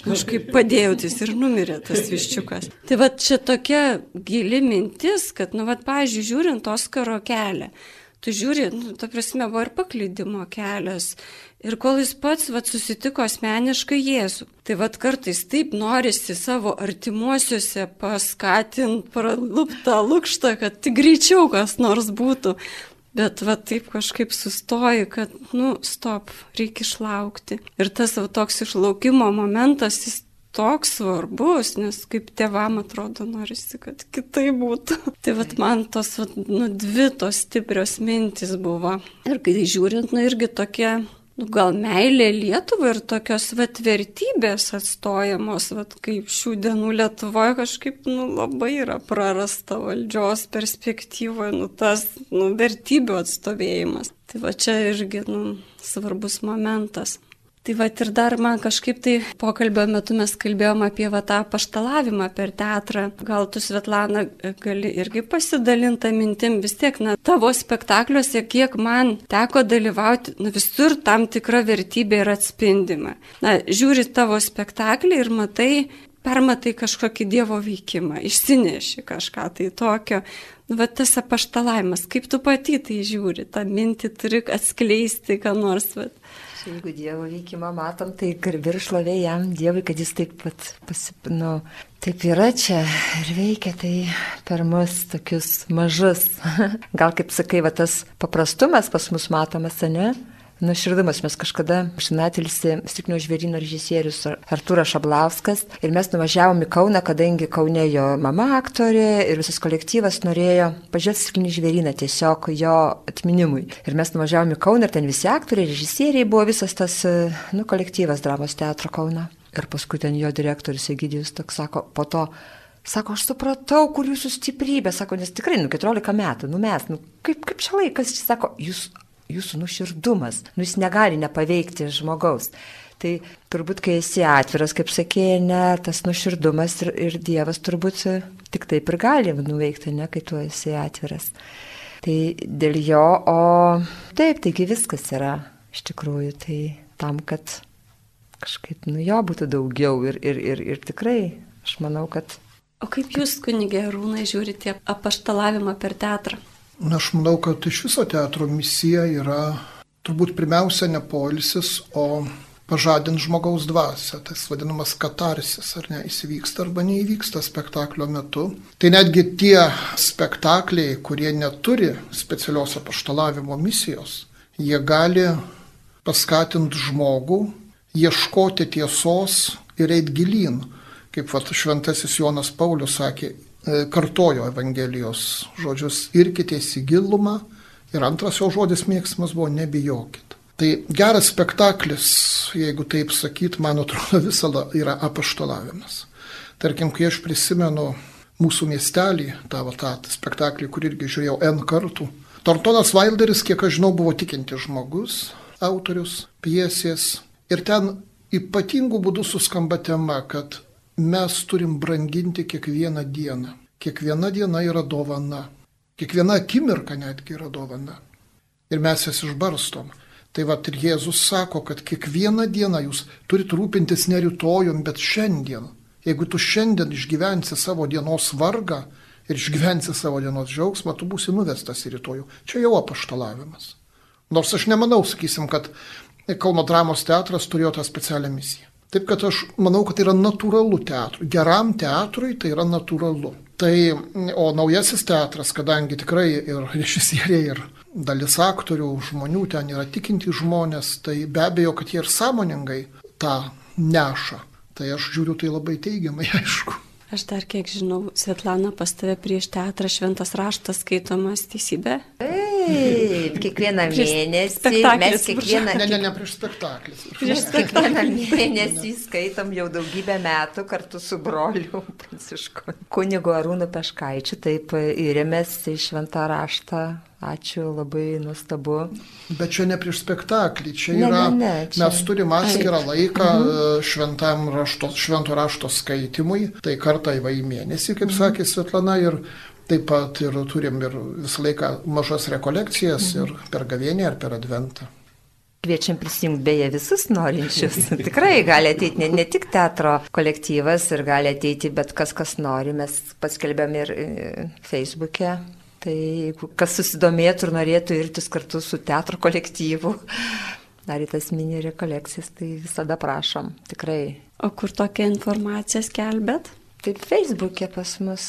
Kažkaip padėjau, jis ir numirė tas viščiukas. Tai va čia tokia gili mintis, kad, nu, va, pažiūrėjau, žiūrint Oskaro kelią, tu žiūri, nu, ta prasme, buvo ir paklydimo kelias. Ir kol jis pats vat, susitiko asmeniškai Jėzų. Tai vad kartais taip norisi savo artimuosiuose paskatinti, praluptą lūkštą, kad tik greičiau kas nors būtų. Bet va taip kažkaip sustoji, kad, nu, stop, reikia išlaukti. Ir tas va toks išlaukimo momentas, jis toks svarbus, nes kaip tėvam atrodo norisi, kad kitai būtų. Tai vad man tos, vat, nu, dvi tos stiprios mintis buvo. Ir kai žiūrint, nu, irgi tokie nu, gal meilė Lietuvai ir tokios vat vertybės atstojamos, vat kaip šių dienų Lietuvoje kažkaip nu, labai yra prarasta valdžios perspektyvoje, nu, tas nu, vertybių atstovėjimas. Tai va čia irgi nu, svarbus momentas. Tai va ir dar man kažkaip tai pokalbio metu mes kalbėjom apie va tą paštalavimą per teatrą. Gal tu, Svetlana, gali irgi pasidalinti mintim, vis tiek, na, tavo spektakliuose, kiek man teko dalyvauti, nu, visur tam tikra vertybė yra atspindima. Na, žiūri tavo spektaklį ir matai, permatai kažkokį Dievo veikimą, išsineši kažką tai tokio. Nu, va tas apaštalavimas, kaip tu pati tai žiūri, tą mintį turi atskleisti, ką nors. Va. Jeigu Dievo veikimą matom, tai garbir šlovė jam Dievui, kad jis taip pat pasipinu. Taip yra čia ir veikia tai per mus tokius mažus. Gal kaip sakai, va tas paprastumas pas mus matomas, ne? Nuširdumas. Mes kažkada šinatilsi Stiknio žvėrino režisierius Artūras Šablauskas ir mes nuvažiavom į Kauną, kadangi Kaune jo mama aktorė ir visas kolektyvas norėjo pažiūrėti Stiknį žvėriną tiesiog jo atminimui. Ir mes nuvažiavom į Kauną ir ten visi aktoriai, režisieriai buvo visas tas nu, kolektyvas dramos teatro Kauno. Ir paskui ten jo direktorius Egidijus toks sako, po to Sako, aš supratau, kur jūsų stiprybė, sako, nes tikrai, nu, 14 metų, nu mes, nu, kaip, kaip čia laikas, jis sako, jūs jūsų nuširdumas, nu jis negali nepaveikti žmogaus. Tai turbūt, kai esi atviras, kaip sakė, ne, tas nuširdumas ir, ir Dievas turbūt tik taip ir gali nuveikti, ne, kai tu esi atviras. Tai dėl jo, o taip, taigi viskas yra iš tikrųjų, tai tam, kad kažkaip, nu jo būtų daugiau ir, ir, ir, ir tikrai, aš manau, kad... O kaip jūs, kunigė Rūnai, žiūrite apaštalavimą per teatrą? Aš manau, kad iš viso teatro misija yra turbūt pirmiausia ne polisis, o pažadinti žmogaus dvasę, tas vadinamas katarsis, ar ne, įsivyksta arba neįvyksta spektaklio metu. Tai netgi tie spektakliai, kurie neturi specialios apaštalavimo misijos, jie gali paskatinti žmogų ieškoti tiesos ir eiti gilin. Kaip vat, šventasis Jonas Paulius sakė, kartojo Evangelijos žodžius irkitės į gilumą ir antras jo žodis mėgstamas buvo nebijokit. Tai geras spektaklis, jeigu taip sakyt, man atrodo visada yra apaštalavimas. Tarkim, kai aš prisimenu mūsų miestelį, tavo tą spektaklį, kur irgi žiūrėjau N kartų, Tortonas Wilderis, kiek aš žinau, buvo tikinti žmogus, autorius piesės. Ir ten ypatingų būdų suskamba tema, kad mes turim branginti kiekvieną dieną. Kiekviena diena yra dovana. Kiekviena akimirka netgi yra dovana. Ir mes jas išbarstom. Tai va ir Jėzus sako, kad kiekvieną dieną jūs turit rūpintis ne rytojum, bet šiandien. Jeigu tu šiandien išgyvensi savo dienos vargą ir išgyvensi savo dienos džiaugsmą, tu būsi nuvestas į rytojų. Čia jau apaštalavimas. Nors aš nemanau, sakysim, kad Kauno dramos teatras turėjo tą specialią misiją. Taip kad aš manau, kad tai yra natūralu teatrui. Geram teatrui tai yra natūralu. Tai, o naujasis teatras, kadangi tikrai ir režisieriai, ir dalis aktorių, žmonių ten yra tikinti žmonės, tai be abejo, kad jie ir sąmoningai tą neša. Tai aš žiūriu tai labai teigiamai, aišku. Aš dar kiek žinau, Svetlana pas tave prieš teatrą šventas raštas skaitomas teisybė. Taip, kiekvieną mėnesį mes kiekvieną... Ne, ne, ne prieš spektaklį. Prieš kiekvieną mėnesį skaitom jau daugybę metų kartu su broliu Prancišku. Kunigu Arūnu Peškaičiu taip įrėmės į šventą raštą Ačiū, labai nuostabu. Bet čia ne prieš spektaklį, čia ne, yra, ne, ne, čia... mes turim atskirą laiką uh mhm. šventam rašto, švento rašto skaitimui, tai kartą į mėnesį, kaip mhm. sakė Svetlana, ir taip pat ir turim ir visą laiką mažas rekolekcijas mhm. ir per gavienį, ar per adventą. Kviečiam prisijungti beje visus norinčius. Tikrai gali ateiti ne, ne tik teatro kolektyvas ir gali ateiti bet kas, kas nori. Mes paskelbėm ir e, Facebook'e Tai kas susidomėtų ir norėtų irtis kartu su teatro kolektyvu, dar į tas mini rekolekcijas, tai visada prašom, tikrai. O kur tokią informaciją skelbėt? Taip, Facebook'e pas mus.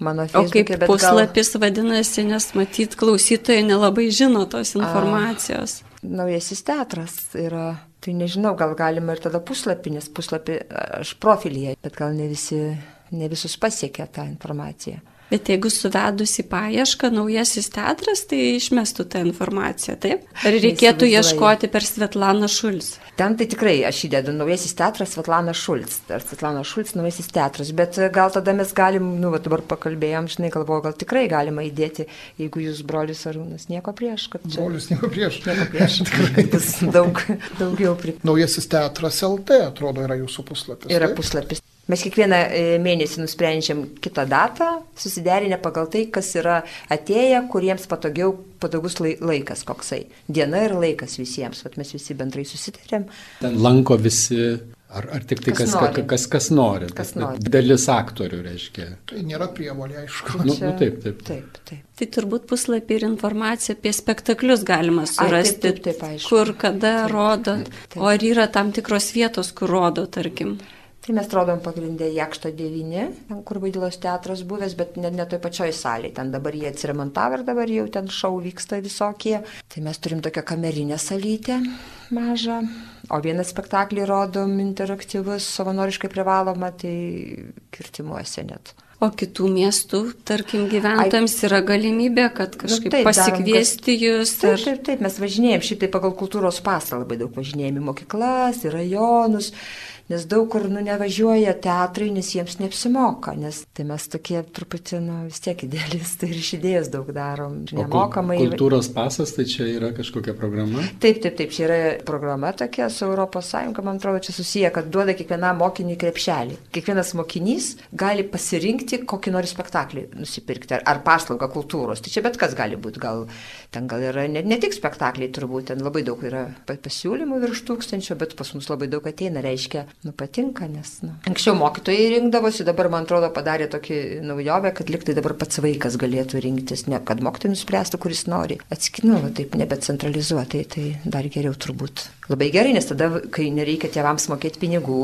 Mano o kaip puslapis gal... vadinasi, nes matyt, klausytojai nelabai žino tos informacijos. A, naujasis teatras yra, tai nežinau, gal galima ir tada puslapį, nes puslapį aš profilyje, bet gal ne, visi, ne visus pasiekia tą informaciją. Bet jeigu suvedus į paiešką naujasis teatras, tai išmestų tą informaciją, taip? Ar reikėtų ieškoti per Svetlaną Šulc? Ten tai tikrai aš įdedu naujasis teatras Svetlana Šulc. Ar Svetlana Šulc naujasis teatras. Bet gal tada mes galim, nu, va, dabar pakalbėjom, žinai, galvoju, gal tikrai galima įdėti, jeigu jūs brolius Arūnas nieko prieš, kad čia. Brolius nieko prieš. Nieko prieš. tikrai bus daug, daugiau. Pri... Naujasis teatras LT, atrodo, yra jūsų puslapis. Yra taip? puslapis. Mes kiekvieną e, mėnesį nusprendžiam kitą datą, susiderinę pagal tai, kas yra atėję, kuriems patogiau, patogus laikas koksai. Diena ir laikas visiems, Vat mes visi bendrai susitarėm. Ten lanko visi Ar, ar tik tai kas, kas, nori. kas, kas nori? Kas nori. Dalis aktorių reiškia. Tai nėra prievolė, aišku. Nu, nu, taip, taip. taip, taip. Tai turbūt puslapį ir informaciją apie spektaklius galima surasti, Ai, taip, taip, taip, aišku. kur, kada taip, rodo. Taip, taip. O ar yra tam tikros vietos, kur rodo, tarkim? Tai mes rodom pagrindę Jakšto 9, ten kur Vaidilos teatras buvęs, bet net ne toj pačioj salėje. Ten dabar jie atsiremontavo ir dabar jau ten šau vyksta visokie. Tai mes turim tokią kamerinę salytę mažą. O vieną spektaklį rodom interaktyvus, savanoriškai privaloma, tai kirtimuose net. O kitų miestų, tarkim, gyventojams yra galimybė, kad nu kažkaip nu, taip, pasikviesti darom, jūs. Taip, ar... taip, taip, mes važinėjom, šiaip tai pagal kultūros pasą labai daug važinėjom į mokyklas, į rajonus nes daug kur nu nevažiuoja teatrai, nes jiems neapsimoka, nes tai mes tokie truputį, nu vis tiek idealistai ir iš idėjos daug darom, nemokamai. Kultūros pasas tai čia yra kažkokia programa? Taip, taip, taip, čia yra programa tokia su ES, man atrodo, čia susiję, kad duoda kiekvienam mokiniui krepšelį. Kiekvienas mokinys gali pasirinkti kokį nori spektaklį nusipirkti ar, ar paslaugą kultūros. Tai čia bet kas gali būti, gal ten gal yra ne, ne tik spektakliai, turbūt ten labai daug yra pasiūlymų virš tūkstančio, bet pas mus labai daug ateina, reiškia, nu, patinka, nes, nu. Anksčiau mokytojai rinkdavosi, dabar, man atrodo, padarė tokį naujovę, kad liktai dabar pats vaikas galėtų rinktis, ne kad mokytojai nuspręstų, kuris nori. Atskinu, taip nebecentralizuotai, tai dar geriau turbūt. Labai gerai, nes tada, kai nereikia tėvams mokėti pinigų,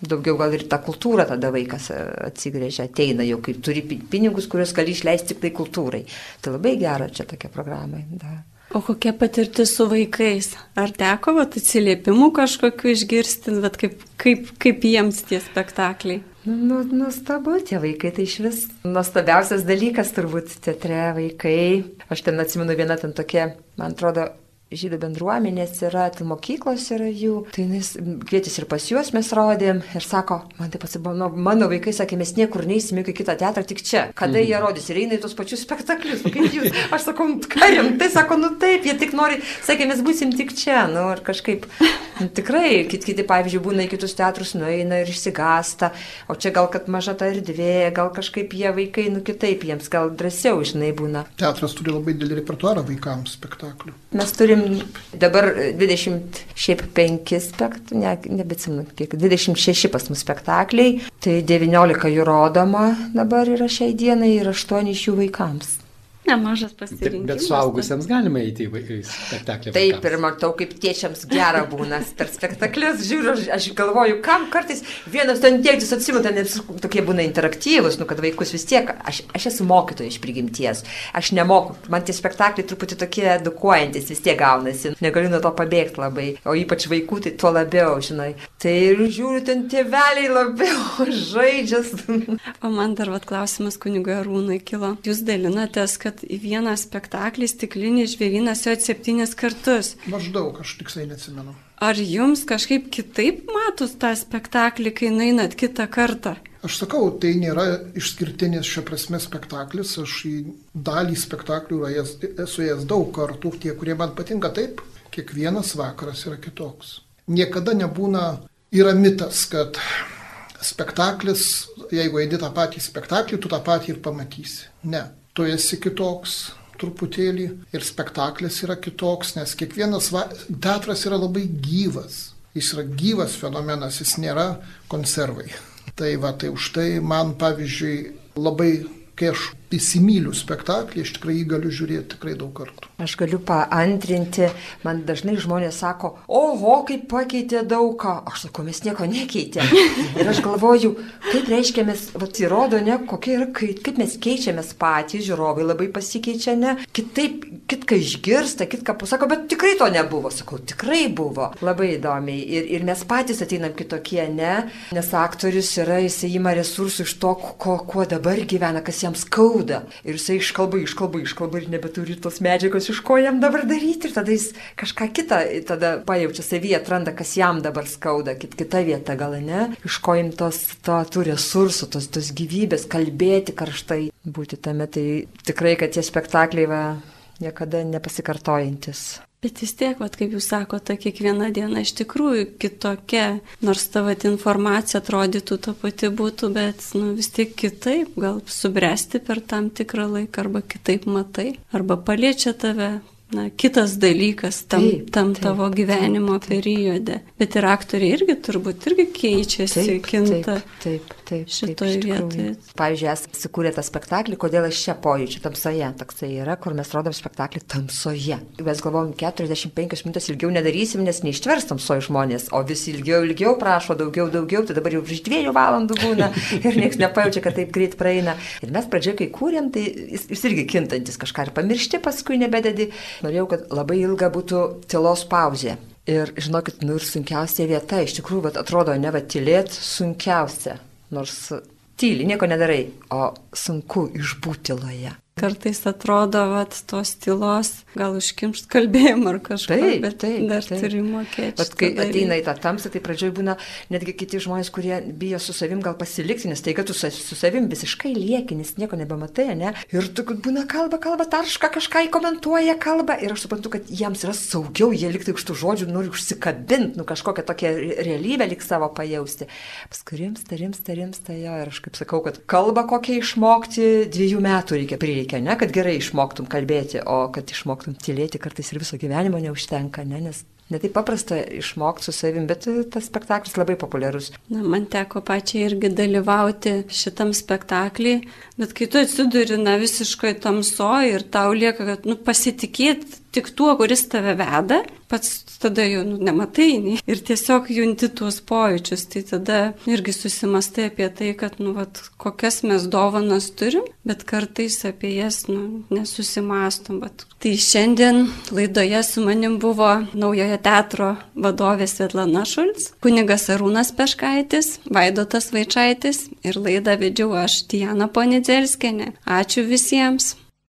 daugiau gal ir tą kultūrą tada vaikas e, atsigrėžia, ateina jau, kai turi pinigus, kuriuos gali išleisti tik tai kultūrai. Tai labai gera čia tokia programa. Da. O kokia patirtis su vaikais? Ar teko vat, atsiliepimų kažkokiu išgirsti, bet kaip, kaip, kaip jiems tie spektakliai? Nu, nuostabu, tie vaikai tai iš vis nuostabiausias dalykas turbūt teatre vaikai. Aš ten atsimenu vieną ten tokia, man atrodo, žydų bendruomenės yra, tai mokyklos yra jų, tai jis kvietėsi ir pas juos mes rodėm ir sako, man taip atsibuvo, nu, mano vaikai sakė, mes niekur neįsime į kitą teatrą, tik čia. Kada mhm. jie rodys ir eina į tos pačius spektaklius, kaip jūs. Aš sakau, nu, ką rimtai, sako, nu taip, jie tik nori, sakė, mes būsim tik čia, nu ir kažkaip, nu, tikrai, kit, kiti, pavyzdžiui, būna į kitus teatrus, nueina ir išsigasta, o čia gal kad maža ta erdvė, gal kažkaip jie vaikai, nu kitaip, jiems gal drąsiau, žinai, būna. Teatras turi labai didelį repertuarą vaikams spektaklių. Mes turim dabar 25 spektaklių, ne, nebetsimenu, kiek, 26 pas mus spektakliai, tai 19 jų rodoma dabar yra šiai dienai ir 8 iš jų vaikams. Nemažas pasirinkimas. Bet suaugusiems galima eiti į spektaklį. Taip, vaikams. ir matau, kaip tiečiams gera būna per spektaklius. Žiūriu, aš galvoju, kam kartais vienas ten tėtis atsimeta, nes tokie būna interaktyvus, nu, kad vaikus vis tiek, aš, aš esu mokytoja iš prigimties, aš nemoku, man tie spektakliai truputį tokie edukuojantis vis tiek gaunasi, negaliu nuo to pabėgti labai, o ypač vaikų tai tuo labiau, žinai. Tai ir žiūriu, ten tėveliai labiau žaidžia. o man dar vat klausimas kunigo Arūnai kilo. Jūs dalinatės, kad į vieną spektaklį stiklinį žvėrynas jo septynis kartus. Maždaug, aš tiksliai neatsimenu. Ar jums kažkaip kitaip matus tą spektaklį, kai einat kitą kartą? Aš sakau, tai nėra išskirtinis šia prasme spektaklis, aš į dalį spektaklių esu ėjęs daug kartų, tie, kurie man patinka taip, kiekvienas vakaras yra kitoks. Niekada nebūna, yra mitas, kad spektaklis, jeigu eini tą patį spektaklį, tu tą patį ir pamatysi. Ne tu esi kitoks truputėlį ir spektaklis yra kitoks, nes kiekvienas va, teatras yra labai gyvas. Jis yra gyvas fenomenas, jis nėra konservai. Tai va, tai už tai man pavyzdžiui labai kai aš įsimyliu spektaklį, aš tikrai jį galiu žiūrėti tikrai daug kartų. Aš galiu paantrinti, man dažnai žmonės sako, oho, kaip pakeitė daug ką. Aš sakau, mes nieko nekeitėm. Ir aš galvoju, kaip reiškia mes, va, įrodo, ne, kokia yra, kaip, kaip mes keičiamės patys, žiūrovai labai pasikeičia, ne, kitaip, kitką išgirsta, kitką pasako, bet tikrai to nebuvo. Sakau, tikrai buvo. Labai įdomiai. Ir, ir mes patys ateinam kitokie, ne, nes aktorius yra, jisai ima resursų iš to, ko, kuo dabar gyvena, kas jam skauda. Ir jisai iškalba, iškalba, iškalba ir nebeturi tos medžiagos, iš ko jam dabar daryti. Ir tada jis kažką kitą, tada pajaučia savyje, atranda, kas jam dabar skauda, kit, kita vieta gal ne. Iš ko jam tos, to, tų resursų, tos, tos gyvybės, kalbėti karštai, būti tame. Tai tikrai, kad tie spektakliai va, niekada nepasikartojantis. Bet vis tiek, vat, kaip jūs sakote, kiekviena diena iš tikrųjų kitokia, nors tavo informacija atrodytų ta pati būtų, bet nu, vis tiek kitaip, gal subręsti per tam tikrą laiką, arba kitaip matai, arba paliečia tave na, kitas dalykas tam, taip, tam taip, tavo gyvenimo taip, taip. periode. Bet ir aktoriai irgi turbūt irgi keičiasi, taip, kinta. Taip, taip, taip. Šitoje vietoje. Pavyzdžiui, esate sukūrę tą spektaklį, kodėl aš čia pojūčiu tamsoje. Toksai yra, kur mes rodom spektaklį tamsoje. Mes galvom 45 minutės ilgiau nedarysim, nes neištvers tamsoje žmonės, o vis ilgiau, ilgiau prašo, daugiau, daugiau, tai dabar jau virš dviejų valandų būna ir niekas nepajaučia, kad taip greit praeina. Ir mes pradžioje, kai kūrėm, tai jis, jis irgi kintantis kažką ir pamiršti, paskui nebededi norėjau, kad labai ilga būtų tylos pauzė. Ir žinokit, nu ir sunkiausia vieta, iš tikrųjų, bet atrodo, ne, bet tylėt sunkiausia. Nors tyli, nieko nedarai, o sunku išbūti tyloje. Kartais atrodo, kad tos tylos gal užkimšt kalbėjimą ar kažką, taip, bet taip, dar taip. turi mokėti. Bet kai ateina į tą tamsą, tai pradžioj būna netgi kiti žmonės, kurie bijo su savim gal pasilikti, nes tai, kad tu su savim visiškai lieki, nes nieko nebematai, ne? Ir tu būna kalba, kalba, tarška, kažką įkomentuoja kalbą ir aš suprantu, kad jiems yra saugiau, jie liktai už tų žodžių nori užsikabinti, nu kažkokią tokią realybę lik savo pajausti. Paskui rimsta, rimsta, rimsta jo ir aš kaip sakau, kad kalbą kokią išmokti dviejų metų reikia prireikti reikia, ne, kad gerai išmoktum kalbėti, o kad išmoktum tylėti kartais ir viso gyvenimo neužtenka, ne, nes netaip paprasta išmokti su savim, bet tas spektaklis labai populiarus. Na, man teko pačiai irgi dalyvauti šitam spektaklį, bet kai tu atsiduri, na, visiškai tamsoje ir tau lieka, kad, nu, pasitikėti tik tuo, kuris tave veda, pats tada jau nu, nematai nei. ir tiesiog junti tuos pojūčius, tai tada irgi susimastai apie tai, kad, nu, vat, kokias mes dovanas turim, bet kartais apie jas, nu, nesusimastom. Bet. Tai šiandien laidoje su manim buvo naujojo teatro vadovė Svetlana Šulc, kunigas Arūnas Peškaitis, Vaidotas Vaičaitis ir laidą vedžiau aš, Tiana Ponidzelskenė. Ačiū visiems.